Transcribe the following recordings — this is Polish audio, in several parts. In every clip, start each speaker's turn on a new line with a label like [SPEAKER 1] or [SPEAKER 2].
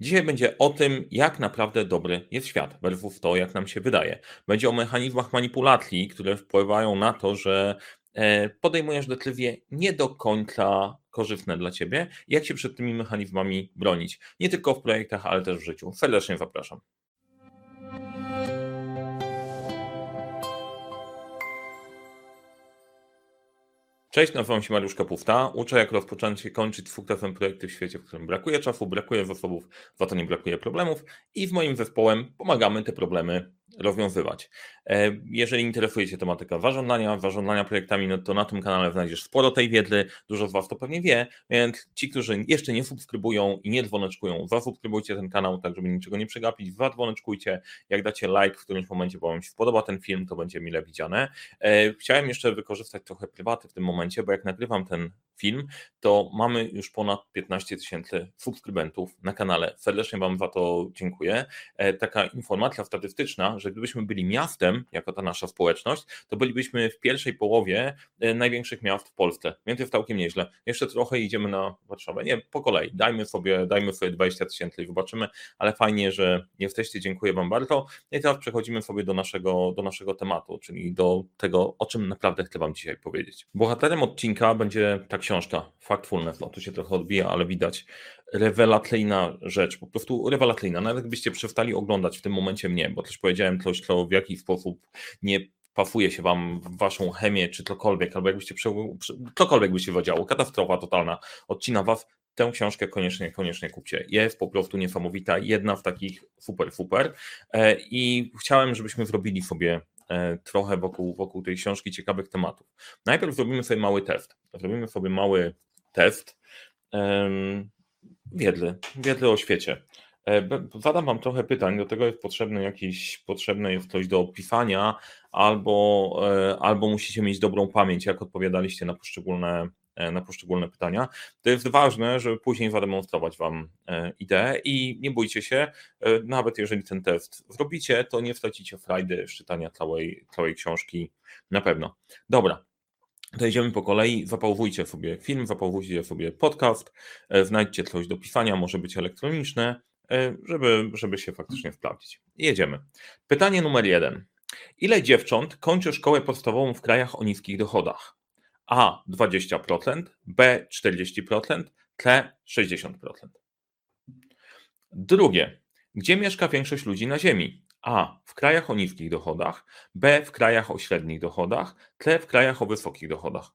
[SPEAKER 1] Dzisiaj będzie o tym, jak naprawdę dobry jest świat, versus to, jak nam się wydaje. Będzie o mechanizmach manipulacji, które wpływają na to, że e, podejmujesz decyzje nie do końca korzystne dla ciebie, jak się przed tymi mechanizmami bronić. Nie tylko w projektach, ale też w życiu. Serdecznie zapraszam. Cześć, nazywam się Mariusz Kapufta. Uczę, jak rozpocząć i kończyć sukcesem projekty w świecie, w którym brakuje czasu, brakuje zasobów, za to nie brakuje problemów i z moim zespołem pomagamy te problemy rozwiązywać. E, jeżeli interesuje Cię tematyka warządzania, warządzania projektami, no to na tym kanale znajdziesz sporo tej wiedzy, dużo z Was to pewnie wie, więc ci, którzy jeszcze nie subskrybują i nie dzwoneczkują, zasubskrybujcie ten kanał, tak żeby niczego nie przegapić, zadzwoneczkujcie, jak dacie like w którymś momencie, bo Wam się spodoba ten film, to będzie mile widziane. E, chciałem jeszcze wykorzystać trochę prywaty w tym momencie, bo jak nagrywam ten film, to mamy już ponad 15 tysięcy subskrybentów na kanale. Serdecznie Wam za to dziękuję. E, taka informacja statystyczna, że gdybyśmy byli miastem, jako ta nasza społeczność, to bylibyśmy w pierwszej połowie e, największych miast w Polsce, więc jest całkiem nieźle. Jeszcze trochę idziemy na Warszawę. Nie, po kolei. Dajmy sobie, dajmy sobie 20 tysięcy i zobaczymy, ale fajnie, że jesteście. Dziękuję Wam bardzo. I teraz przechodzimy sobie do naszego, do naszego tematu, czyli do tego, o czym naprawdę chcę Wam dzisiaj powiedzieć. Bohaterem odcinka będzie tak książka Factfulness, no tu się trochę odbija, ale widać rewelacyjna rzecz, po prostu rewelacyjna. Nawet gdybyście przestali oglądać w tym momencie mnie, bo też powiedziałem coś, co w jakiś sposób nie pafuje się wam w waszą chemię, czy cokolwiek, albo jakbyście cokolwiek by się wadziało, katastrofa totalna, odcina was, tę książkę koniecznie, koniecznie kupcie. Jest po prostu niesamowita, jedna w takich super, super e, i chciałem, żebyśmy zrobili sobie trochę wokół, wokół tej książki ciekawych tematów. Najpierw zrobimy sobie mały test. Zrobimy sobie mały test wiedzy, wiedzy o świecie. E, zadam Wam trochę pytań, do tego jest potrzebny jakiś, potrzebne jest coś do opisania, albo, e, albo musicie mieć dobrą pamięć, jak odpowiadaliście na poszczególne E, na poszczególne pytania. To jest ważne, żeby później zademonstrować Wam e, ideę i nie bójcie się, e, nawet jeżeli ten test zrobicie, to nie stracicie frajdy z czytania całej, całej książki na pewno. Dobra, to idziemy po kolei, zapałwujcie sobie film, zapałwujcie sobie podcast, znajdźcie coś do pisania, może być elektroniczne, żeby, żeby się faktycznie sprawdzić. Jedziemy. Pytanie numer jeden. Ile dziewcząt kończy szkołę podstawową w krajach o niskich dochodach? A 20%, B 40%, C 60%. Drugie, gdzie mieszka większość ludzi na Ziemi? A. W krajach o niskich dochodach, B. W krajach o średnich dochodach, C. W krajach o wysokich dochodach.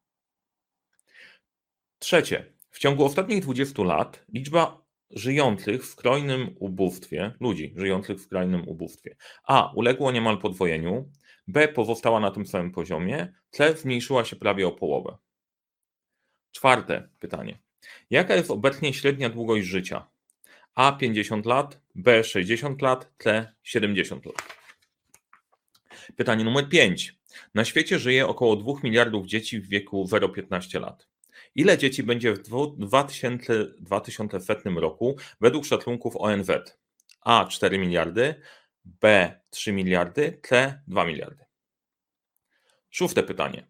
[SPEAKER 1] Trzecie, w ciągu ostatnich 20 lat liczba żyjących w skrajnym ubóstwie, ludzi żyjących w skrajnym ubóstwie, A. Uległo niemal podwojeniu, B pozostała na tym samym poziomie, C zmniejszyła się prawie o połowę. Czwarte pytanie. Jaka jest obecnie średnia długość życia? A 50 lat, B 60 lat, C 70 lat. Pytanie numer 5. Na świecie żyje około 2 miliardów dzieci w wieku 0-15 lat. Ile dzieci będzie w 2000, 2100 roku według szacunków ONZ? A 4 miliardy, B 3 miliardy, C 2 miliardy. Szóste pytanie.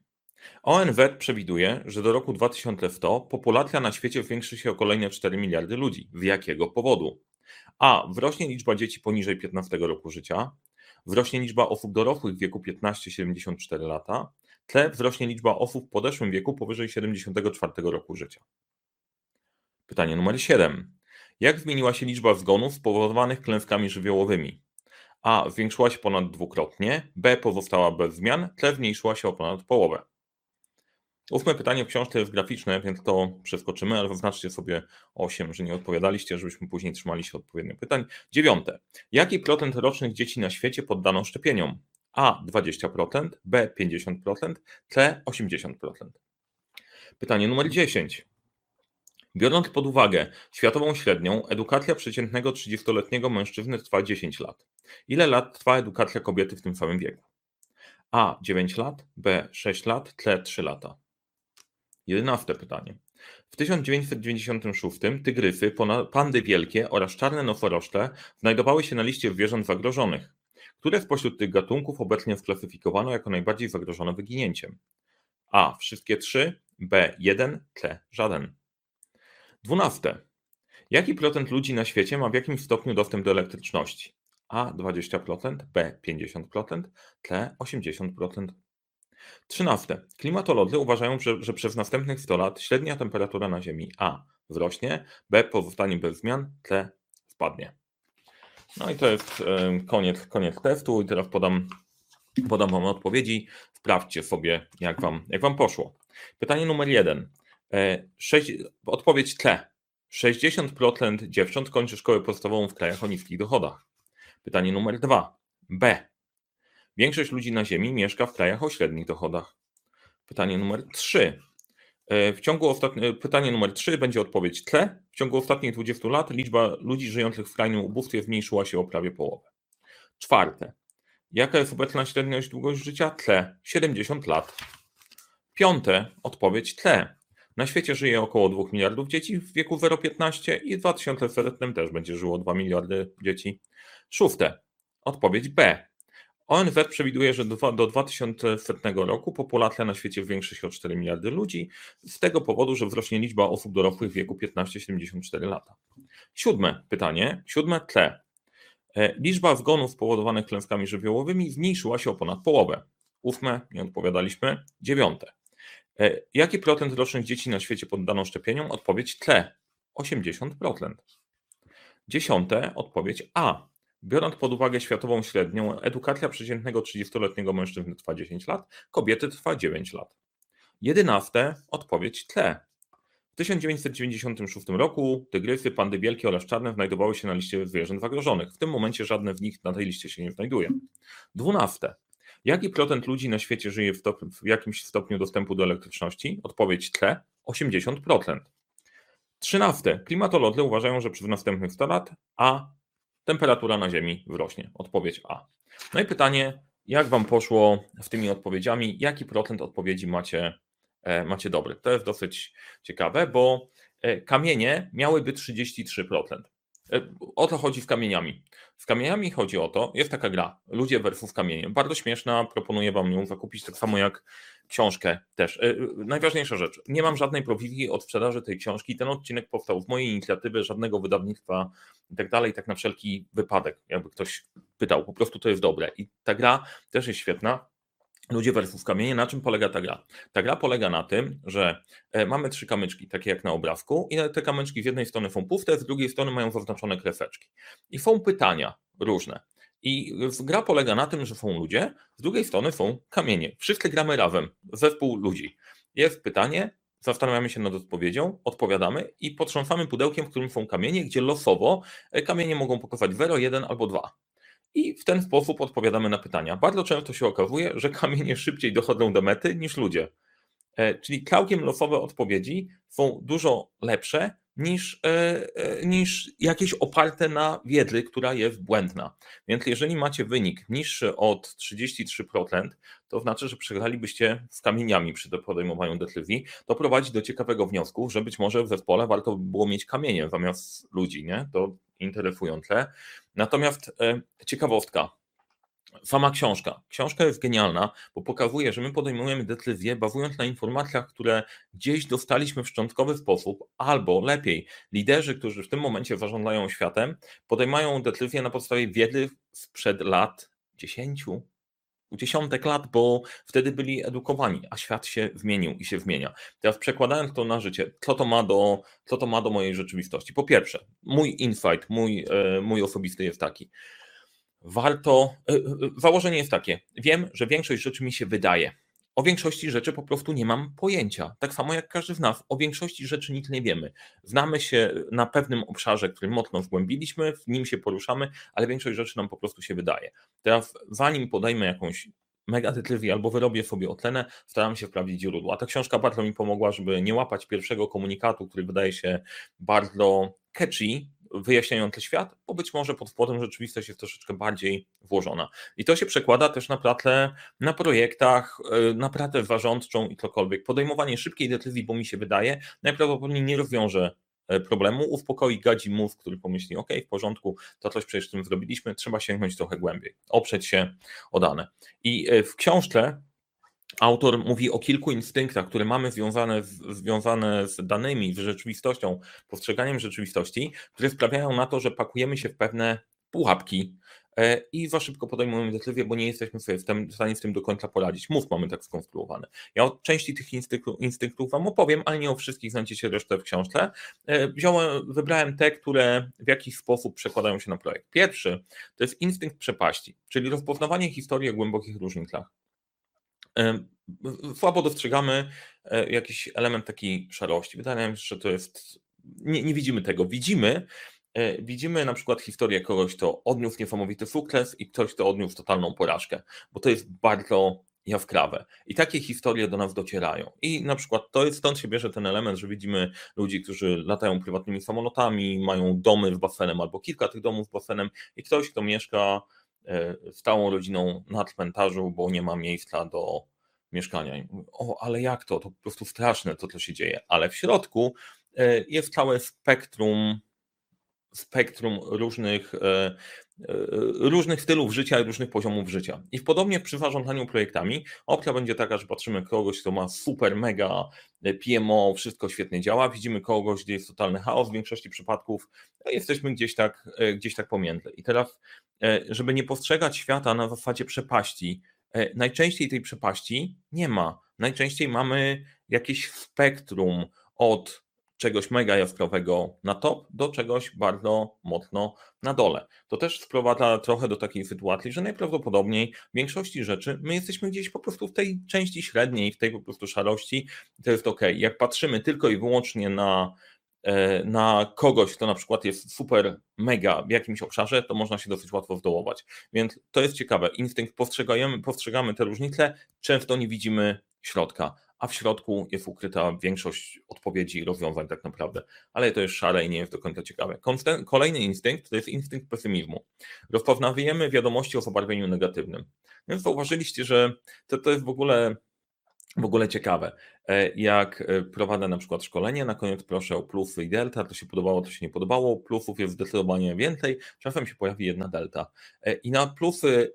[SPEAKER 1] ONZ przewiduje, że do roku 2100 populacja na świecie zwiększy się o kolejne 4 miliardy ludzi. Z jakiego powodu? A. Wrośnie liczba dzieci poniżej 15 roku życia. Wzrośnie liczba osób dorosłych w wieku 15-74 lata. C. Wzrośnie liczba osób w podeszłym wieku powyżej 74 roku życia. Pytanie numer 7. Jak zmieniła się liczba zgonów spowodowanych klęskami żywiołowymi? A. Zwiększyła się ponad dwukrotnie, B. Pozostała bez zmian, C. Zmniejszyła się o ponad połowę. Ósme pytanie w książce jest graficzne, więc to przeskoczymy, ale zaznaczcie sobie 8, że nie odpowiadaliście, żebyśmy później trzymali się odpowiednich pytań. Dziewiąte. Jaki procent rocznych dzieci na świecie poddano szczepieniom? A 20%, B 50%, C 80%. Pytanie numer 10. Biorąc pod uwagę światową średnią, edukacja przeciętnego 30-letniego mężczyzny trwa 10 lat. Ile lat trwa edukacja kobiety w tym samym wieku? A 9 lat, B 6 lat, C 3 lata. Jedenaste pytanie. W 1996 tygrysy, pandy wielkie oraz czarne nosorożce znajdowały się na liście zwierząt zagrożonych. Które spośród tych gatunków obecnie sklasyfikowano jako najbardziej zagrożone wyginięciem? A. Wszystkie trzy, B. Jeden, C. Żaden. Dwunaste. Jaki procent ludzi na świecie ma w jakimś stopniu dostęp do elektryczności? A 20%, B 50%, C 80%. 13. Klimatolodzy uważają, że, że przez następnych 100 lat średnia temperatura na Ziemi A wzrośnie, B pozostanie bez zmian, C spadnie. No i to jest koniec, koniec testu i teraz podam, podam Wam odpowiedzi. Sprawdźcie sobie, jak Wam, jak wam poszło. Pytanie numer jeden. 6, e, odpowiedź C. 60% dziewcząt kończy szkołę podstawową w krajach o niskich dochodach. Pytanie numer dwa. B. Większość ludzi na Ziemi mieszka w krajach o średnich dochodach. Pytanie numer trzy. E, w ciągu ostatni... E, pytanie numer 3 będzie odpowiedź C. W ciągu ostatnich 20 lat liczba ludzi żyjących w skrajnym ubóstwie zmniejszyła się o prawie połowę. Czwarte. Jaka jest obecna średnia długość życia? C. 70 lat. Piąte. Odpowiedź C. Na świecie żyje około 2 miliardów dzieci w wieku 0-15 i w 2100 też będzie żyło 2 miliardy dzieci. Szóste. Odpowiedź B. ONZ przewiduje, że do, do 2100 roku populacja na świecie zwiększy się o 4 miliardy ludzi, z tego powodu, że wzrośnie liczba osób dorosłych w wieku 15-74 lata. Siódme pytanie, siódme C. E, liczba zgonów spowodowanych klęskami żywiołowymi zmniejszyła się o ponad połowę. Ósme, nie odpowiadaliśmy. Dziewiąte. E, jaki procent rocznych dzieci na świecie poddano szczepieniom? Odpowiedź C. 80%. Dziesiąte, odpowiedź A. Biorąc pod uwagę światową średnią, edukacja przeciętnego 30-letniego mężczyzny trwa 10 lat, kobiety trwa 9 lat. Jedenaste, odpowiedź C. W 1996 roku tygrysy, pandy wielkie oraz czarne znajdowały się na liście zwierząt zagrożonych. W tym momencie żadne z nich na tej liście się nie znajduje. Dwunaste. Jaki procent ludzi na świecie żyje w, stop, w jakimś stopniu dostępu do elektryczności? Odpowiedź C. 80%. Trzynaste. Klimatolodzy uważają, że przez następnych 100 lat A temperatura na Ziemi wzrośnie. Odpowiedź A. No i pytanie, jak Wam poszło z tymi odpowiedziami? Jaki procent odpowiedzi macie, e, macie dobry? To jest dosyć ciekawe, bo e, kamienie miałyby 33%. E, o to chodzi z kamieniami. Z kamieniami chodzi o to, jest taka gra, ludzie versus kamienie. Bardzo śmieszna, proponuję Wam ją zakupić tak samo jak książkę też. E, najważniejsza rzecz, nie mam żadnej prowizji od sprzedaży tej książki. Ten odcinek powstał z mojej inicjatywy, żadnego wydawnictwa i tak dalej, tak na wszelki wypadek, jakby ktoś pytał. Po prostu to jest dobre. I ta gra też jest świetna. Ludzie versus kamienie. Na czym polega ta gra? Ta gra polega na tym, że e, mamy trzy kamyczki, takie jak na obrazku, i te kamyczki z jednej strony są puste, z drugiej strony mają zaznaczone kreseczki. I są pytania różne. I gra polega na tym, że są ludzie, z drugiej strony są kamienie. Wszyscy gramy razem, zespół ludzi. Jest pytanie, zastanawiamy się nad odpowiedzią, odpowiadamy i potrząsamy pudełkiem, w którym są kamienie, gdzie losowo e, kamienie mogą pokazać 0, 1 albo 2 i w ten sposób odpowiadamy na pytania. Bardzo często się okazuje, że kamienie szybciej dochodzą do mety niż ludzie. E, czyli całkiem losowe odpowiedzi są dużo lepsze niż, e, e, niż jakieś oparte na wiedzy, która jest błędna. Więc jeżeli macie wynik niższy od 33%, to znaczy, że przegralibyście z kamieniami przy podejmowaniu decyzji. To prowadzi do ciekawego wniosku, że być może w zespole warto by było mieć kamienie zamiast ludzi. Nie? To interesujące. Natomiast e, ciekawostka. Sama książka. Książka jest genialna, bo pokazuje, że my podejmujemy decyzje bazując na informacjach, które gdzieś dostaliśmy w szczątkowy sposób, albo lepiej, liderzy, którzy w tym momencie zarządzają światem, podejmują decyzje na podstawie wiedzy sprzed lat 10, dziesiątek lat, bo wtedy byli edukowani, a świat się zmienił i się zmienia. Teraz przekładając to na życie, co to ma do, co to ma do mojej rzeczywistości? Po pierwsze, mój insight, mój, e, mój osobisty jest taki. Warto, e, e, założenie jest takie, wiem, że większość rzeczy mi się wydaje, o większości rzeczy po prostu nie mam pojęcia. Tak samo jak każdy z nas, o większości rzeczy nic nie wiemy. Znamy się na pewnym obszarze, który mocno zgłębiliśmy, w nim się poruszamy, ale większość rzeczy nam po prostu się wydaje. Teraz, zanim podejmę jakąś mega decyzję albo wyrobię sobie ocenę, staram się sprawdzić źródła. Ta książka bardzo mi pomogła, żeby nie łapać pierwszego komunikatu, który wydaje się bardzo catchy, wyjaśniający świat, bo być może pod spodem rzeczywistość jest troszeczkę bardziej włożona. I to się przekłada też na pracę na projektach, e, na pracę zarządczą i cokolwiek. Podejmowanie szybkiej decyzji, bo mi się wydaje, najprawdopodobniej nie rozwiąże e, problemu, uspokoi gadzi mózg, który pomyśli, ok, w porządku, to coś przecież tym zrobiliśmy, trzeba sięgnąć trochę głębiej, oprzeć się o dane. I e, w książce Autor mówi o kilku instynktach, które mamy związane z, związane z danymi, z rzeczywistością, postrzeganiem rzeczywistości, które sprawiają na to, że pakujemy się w pewne pułapki e, i za szybko podejmujemy decyzję, bo nie jesteśmy sobie w stanie z tym do końca poradzić. Mózg mamy tak skonstruowany. Ja o części tych instynktów, instynktów Wam opowiem, ale nie o wszystkich, znajdziecie resztę w książce. E, wziąłem, wybrałem te, które w jakiś sposób przekładają się na projekt. Pierwszy to jest instynkt przepaści, czyli rozpoznawanie historii o głębokich różnicach słabo dostrzegamy e, jakiś element takiej szarości. Wydaje mi się, że to jest. Nie, nie widzimy tego. Widzimy, e, widzimy na przykład historię kogoś, kto odniósł niesamowity sukces i ktoś, kto odniósł totalną porażkę, bo to jest bardzo jaskrawe. I takie historie do nas docierają. I na przykład to jest, stąd się bierze ten element, że widzimy ludzi, którzy latają prywatnymi samolotami, mają domy z basenem albo kilka tych domów z basenem i ktoś, kto mieszka stałą rodziną na cmentarzu, bo nie ma miejsca do mieszkania. Mówię, o, ale jak to? To po prostu straszne to, co się dzieje. Ale w środku e, jest całe spektrum spektrum różnych, e, e, różnych stylów życia i różnych poziomów życia. I podobnie przy zarządzaniu projektami opcja będzie taka, że patrzymy kogoś, kto ma super, mega PMO, wszystko świetnie działa, widzimy kogoś, gdzie jest totalny chaos, w większości przypadków jesteśmy gdzieś tak, gdzieś tak pomiędzy. I teraz, żeby nie postrzegać świata na zasadzie przepaści, E, najczęściej tej przepaści nie ma. Najczęściej mamy jakieś spektrum od czegoś mega jaskrawego na top do czegoś bardzo mocno na dole. To też sprowadza trochę do takiej sytuacji, że najprawdopodobniej w większości rzeczy my jesteśmy gdzieś po prostu w tej części średniej, w tej po prostu szarości. To jest ok. Jak patrzymy tylko i wyłącznie na E, na kogoś, kto na przykład jest super mega w jakimś obszarze, to można się dosyć łatwo zdołować. Więc to jest ciekawe. Instynkt postrzegamy, postrzegamy te różnice, często nie widzimy środka, a w środku jest ukryta większość odpowiedzi i rozwiązań tak naprawdę. Ale to jest szare i nie jest do końca ciekawe. Kolejny instynkt to jest instynkt pesymizmu. Rozpoznajemy wiadomości o zabarwieniu negatywnym. Więc zauważyliście, że to, to jest w ogóle w ogóle ciekawe. E, jak e, prowadzę na przykład szkolenie, na koniec proszę o plusy i delta, to się podobało, to się nie podobało. Plusów jest zdecydowanie więcej, czasem się pojawi jedna delta. E, I na plusy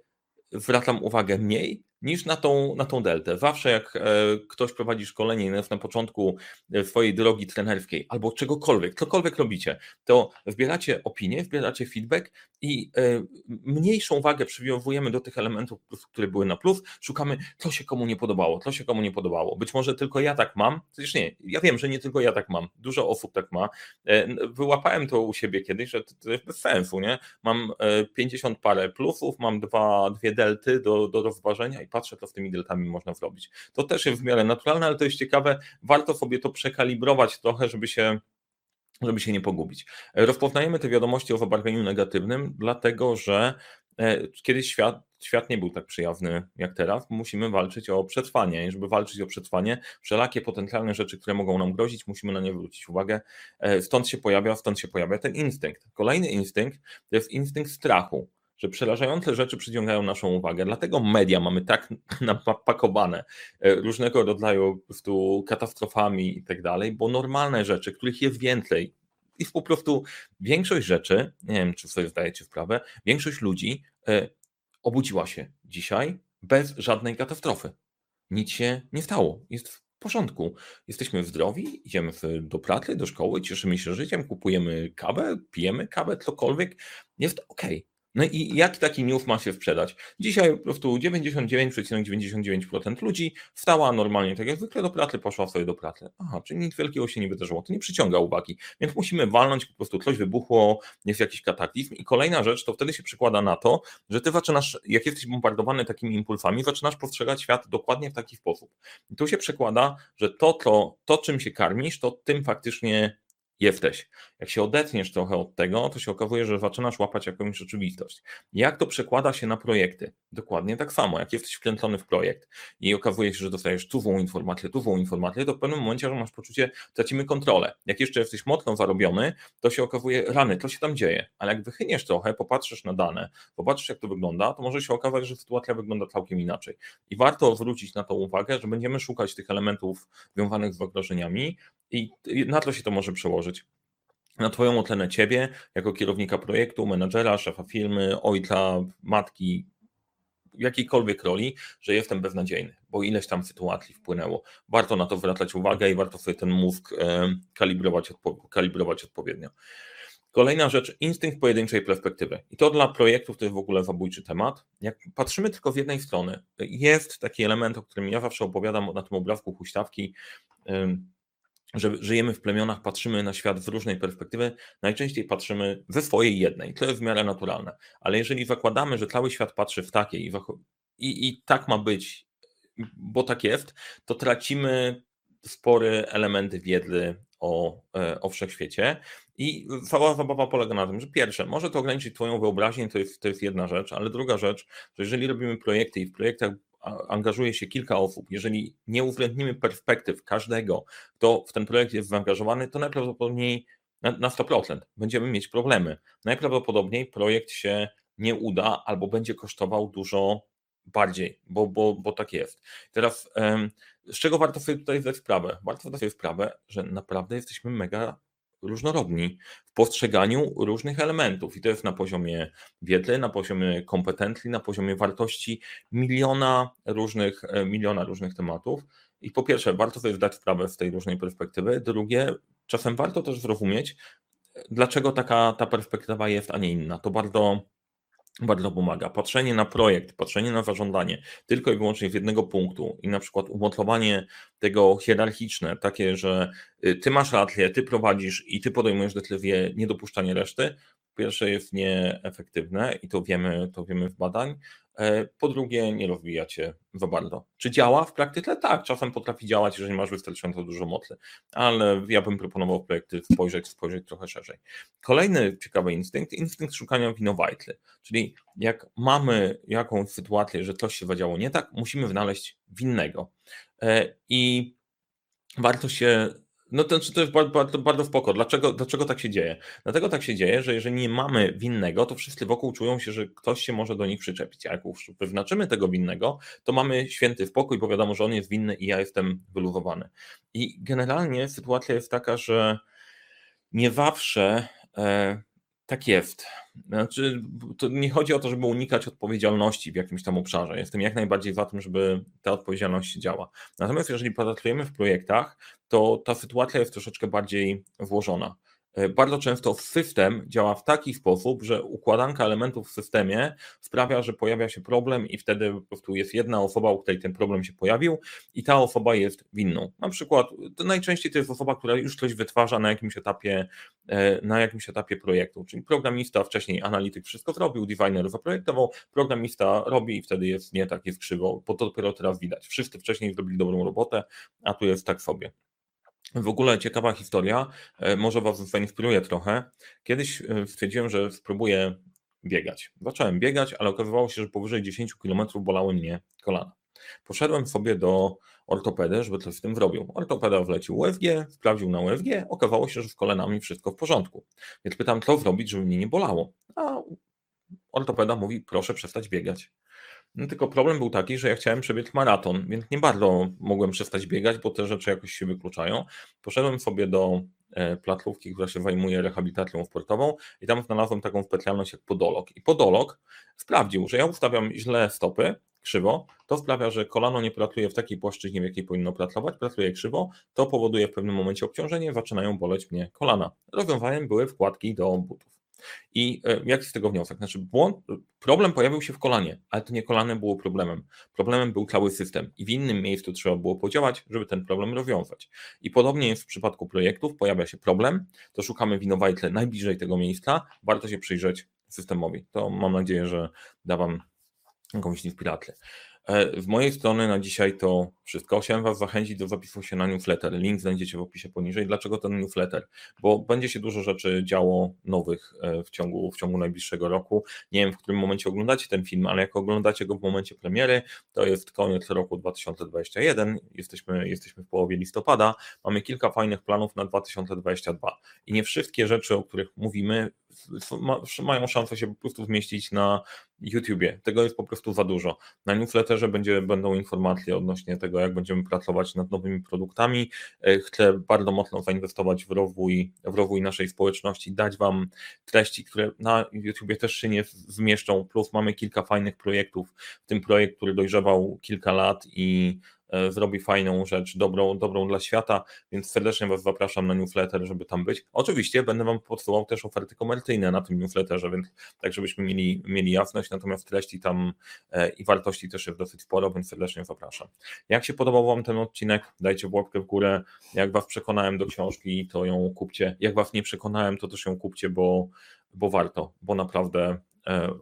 [SPEAKER 1] zwracam uwagę mniej, niż na tą, na tą deltę. Zawsze jak e, ktoś prowadzi szkolenie na początku e, swojej drogi trenerskiej albo czegokolwiek, cokolwiek robicie, to zbieracie opinie, zbieracie feedback i e, mniejszą wagę przywiązujemy do tych elementów, które były na plus, szukamy, co się komu nie podobało, co się komu nie podobało. Być może tylko ja tak mam, przecież nie, ja wiem, że nie tylko ja tak mam, dużo osób tak ma. Wyłapałem to u siebie kiedyś, że to jest bez sensu, nie? Mam 50 parę plusów, mam dwa, dwie delty do, do rozważenia patrzę, co z tymi deltami można zrobić. To też jest w miarę naturalne, ale to jest ciekawe, warto sobie to przekalibrować trochę, żeby się żeby się nie pogubić. Rozpoznajemy te wiadomości o zabarwieniu negatywnym, dlatego że e, kiedyś świat, świat nie był tak przyjazny jak teraz. Musimy walczyć o przetrwanie. I żeby walczyć o przetrwanie, wszelakie potencjalne rzeczy, które mogą nam grozić, musimy na nie zwrócić uwagę. E, stąd się pojawia, stąd się pojawia ten instynkt. Kolejny instynkt to jest instynkt strachu że przerażające rzeczy przyciągają naszą uwagę. Dlatego media mamy tak napakowane e, różnego rodzaju prostu katastrofami i tak dalej, bo normalne rzeczy, których jest więcej, jest po prostu większość rzeczy, nie wiem czy sobie zdajecie sprawę, większość ludzi e, obudziła się dzisiaj bez żadnej katastrofy. Nic się nie stało. Jest w porządku. Jesteśmy zdrowi, idziemy do pracy, do szkoły, cieszymy się życiem, kupujemy kawę, pijemy kawę, cokolwiek. Jest ok. No i jak taki news ma się sprzedać? Dzisiaj po prostu 99,99% ,99 ludzi wstała normalnie, tak jak zwykle do pracy, poszła sobie do pracy. Aha, czyli nic wielkiego się nie wydarzyło, to nie przyciąga uwagi, więc musimy walnąć, po prostu coś wybuchło, jest jakiś kataklizm i kolejna rzecz, to wtedy się przekłada na to, że ty zaczynasz, jak jesteś bombardowany takimi impulsami, zaczynasz postrzegać świat dokładnie w taki sposób. I tu się przekłada, że to, to, to czym się karmisz, to tym faktycznie jesteś. Jak się odetniesz trochę od tego, to się okazuje, że zaczynasz łapać jakąś rzeczywistość. Jak to przekłada się na projekty? Dokładnie tak samo. Jak jesteś wkręcony w projekt i okazuje się, że dostajesz tuwą informację, tuwą informację, to w pewnym momencie masz poczucie, tracimy kontrolę. Jak jeszcze jesteś mocno zarobiony, to się okazuje, rany, co się tam dzieje. Ale jak wychyniesz trochę, popatrzysz na dane, popatrzysz jak to wygląda, to może się okazać, że sytuacja wygląda całkiem inaczej. I warto zwrócić na to uwagę, że będziemy szukać tych elementów związanych z zagrożeniami i na co się to może przełożyć? Na Twoją ocenę Ciebie, jako kierownika projektu, menadżera, szefa firmy, ojca, matki, jakiejkolwiek roli, że jestem beznadziejny, bo ileś tam sytuacji wpłynęło. Warto na to zwracać uwagę i warto sobie ten mózg kalibrować, kalibrować odpowiednio. Kolejna rzecz, instynkt pojedynczej perspektywy. I to dla projektów to jest w ogóle zabójczy temat. Jak patrzymy tylko w jednej strony, jest taki element, o którym ja zawsze opowiadam na tym obrazku huśtawki, że żyjemy w plemionach, patrzymy na świat z różnej perspektywy, najczęściej patrzymy ze swojej jednej. To jest w miarę naturalne. Ale jeżeli zakładamy, że cały świat patrzy w takiej i, i, i tak ma być, bo tak jest, to tracimy spory elementy wiedzy o, e, o wszechświecie. I cała zabawa polega na tym, że pierwsze, może to ograniczyć Twoją wyobraźnię, to jest, to jest jedna rzecz, ale druga rzecz, że jeżeli robimy projekty i w projektach angażuje się kilka osób, jeżeli nie uwzględnimy perspektyw każdego, kto w ten projekt jest zaangażowany, to najprawdopodobniej na, na 100% będziemy mieć problemy. Najprawdopodobniej projekt się nie uda albo będzie kosztował dużo bardziej, bo, bo, bo tak jest. Teraz z czego warto sobie tutaj zdać sprawę? Warto zdać sobie sprawę, że naprawdę jesteśmy mega różnorodni w postrzeganiu różnych elementów i to jest na poziomie wiedzy, na poziomie kompetencji, na poziomie wartości miliona różnych, e, miliona różnych tematów. I po pierwsze, warto sobie zdać sprawę z tej różnej perspektywy. Drugie, czasem warto też zrozumieć, dlaczego taka ta perspektywa jest, a nie inna. To bardzo bardzo pomaga. Patrzenie na projekt, patrzenie na zażądanie tylko i wyłącznie z jednego punktu i na przykład umotlowanie tego hierarchiczne, takie, że y, ty masz rację, ty prowadzisz i ty podejmujesz decyzję niedopuszczanie reszty, pierwsze jest nieefektywne i to wiemy, to wiemy w badań, po drugie, nie rozwijacie za bardzo. Czy działa w praktyce? Tak, czasem potrafi działać, jeżeli masz wystarczająco dużo mocy, ale ja bym proponował projekty spojrzeć, spojrzeć trochę szerzej. Kolejny ciekawy instynkt, instynkt szukania winowajtly, czyli jak mamy jakąś sytuację, że coś się zadziało nie tak, musimy znaleźć winnego. E, I warto się no to, to jest bardzo, bardzo, bardzo spoko. Dlaczego, dlaczego tak się dzieje? Dlatego tak się dzieje, że jeżeli nie mamy winnego, to wszyscy wokół czują się, że ktoś się może do nich przyczepić. A jak wyznaczymy tego winnego, to mamy święty spokój, bo wiadomo, że on jest winny i ja jestem wyluzowany. I generalnie sytuacja jest taka, że nie zawsze e, tak jest. Znaczy, nie chodzi o to, żeby unikać odpowiedzialności w jakimś tam obszarze. Jestem jak najbardziej za tym, żeby ta odpowiedzialność działa. Natomiast jeżeli pracujemy w projektach, to ta sytuacja jest troszeczkę bardziej włożona. E, bardzo często system działa w taki sposób, że układanka elementów w systemie sprawia, że pojawia się problem i wtedy po prostu jest jedna osoba, u której ten problem się pojawił i ta osoba jest winną. Na przykład to najczęściej to jest osoba, która już coś wytwarza na jakimś etapie, e, na jakimś etapie projektu, czyli programista, wcześniej analityk wszystko zrobił, designer zaprojektował, programista robi i wtedy jest nie tak, jest krzywo, bo to dopiero teraz widać. Wszyscy wcześniej zrobili dobrą robotę, a tu jest tak sobie. W ogóle ciekawa historia, e, może Was zainspiruje trochę. Kiedyś e, stwierdziłem, że spróbuję biegać. Zacząłem biegać, ale okazywało się, że powyżej 10 km bolały mnie kolana. Poszedłem sobie do ortopedy, żeby coś z tym zrobił. Ortopeda wlecił USG, sprawdził na USG, okazało się, że z kolanami wszystko w porządku. Więc pytam, co zrobić, żeby mnie nie bolało. A ortopeda mówi, proszę przestać biegać. No tylko problem był taki, że ja chciałem przebiec maraton, więc nie bardzo mogłem przestać biegać, bo te rzeczy jakoś się wykluczają. Poszedłem sobie do e, placówki, która się zajmuje rehabilitacją sportową i tam znalazłem taką specjalność jak podolog. I podolog sprawdził, że ja ustawiam źle stopy, krzywo, to sprawia, że kolano nie pracuje w takiej płaszczyźnie, w jakiej powinno pracować, pracuje krzywo, to powoduje w pewnym momencie obciążenie, zaczynają boleć mnie kolana. Rozwiązaniem były wkładki do butów. I e, jaki z tego wniosek? Znaczy, błąd, problem pojawił się w kolanie, ale to nie kolane było problemem. Problemem był cały system i w innym miejscu trzeba było podziałać, żeby ten problem rozwiązać. I podobnie jest w przypadku projektów, pojawia się problem, to szukamy winowajtle najbliżej tego miejsca, warto się przyjrzeć systemowi. To mam nadzieję, że da Wam jakąś inspirację. E, z mojej strony na dzisiaj to wszystko. Chciałem Was zachęcić do zapisu się na newsletter. Link znajdziecie w opisie poniżej. Dlaczego ten newsletter? Bo będzie się dużo rzeczy działo nowych e, w ciągu, w ciągu najbliższego roku. Nie wiem, w którym momencie oglądacie ten film, ale jak oglądacie go w momencie premiery, to jest koniec roku 2021. Jesteśmy, jesteśmy w połowie listopada. Mamy kilka fajnych planów na 2022. I nie wszystkie rzeczy, o których mówimy, mają szansę się po prostu zmieścić na YouTubie. Tego jest po prostu za dużo. Na newsletterze będzie, będą informacje odnośnie tego, jak będziemy pracować nad nowymi produktami. E, chcę bardzo mocno zainwestować w rozwój, w rozwój naszej społeczności, dać Wam treści, które na YouTubie też się nie zmieszczą. Plus mamy kilka fajnych projektów, w tym projekt, który dojrzewał kilka lat i zrobi fajną rzecz, dobrą, dobrą dla świata, więc serdecznie Was zapraszam na newsletter, żeby tam być. Oczywiście będę Wam podsyłał też oferty komercyjne na tym newsletterze, więc tak żebyśmy mieli, mieli jasność, natomiast treści tam e, i wartości też jest dosyć sporo, więc serdecznie zapraszam. Jak się podobał Wam ten odcinek, dajcie łapkę w górę. Jak Was przekonałem do książki, to ją kupcie. Jak Was nie przekonałem, to też ją kupcie, bo, bo warto, bo naprawdę E,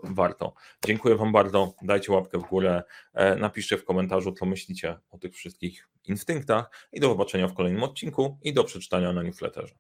[SPEAKER 1] warto. Dziękuję Wam bardzo. Dajcie łapkę w górę, e, napiszcie w komentarzu, co myślicie o tych wszystkich instynktach i do zobaczenia w kolejnym odcinku i do przeczytania na newsletterze.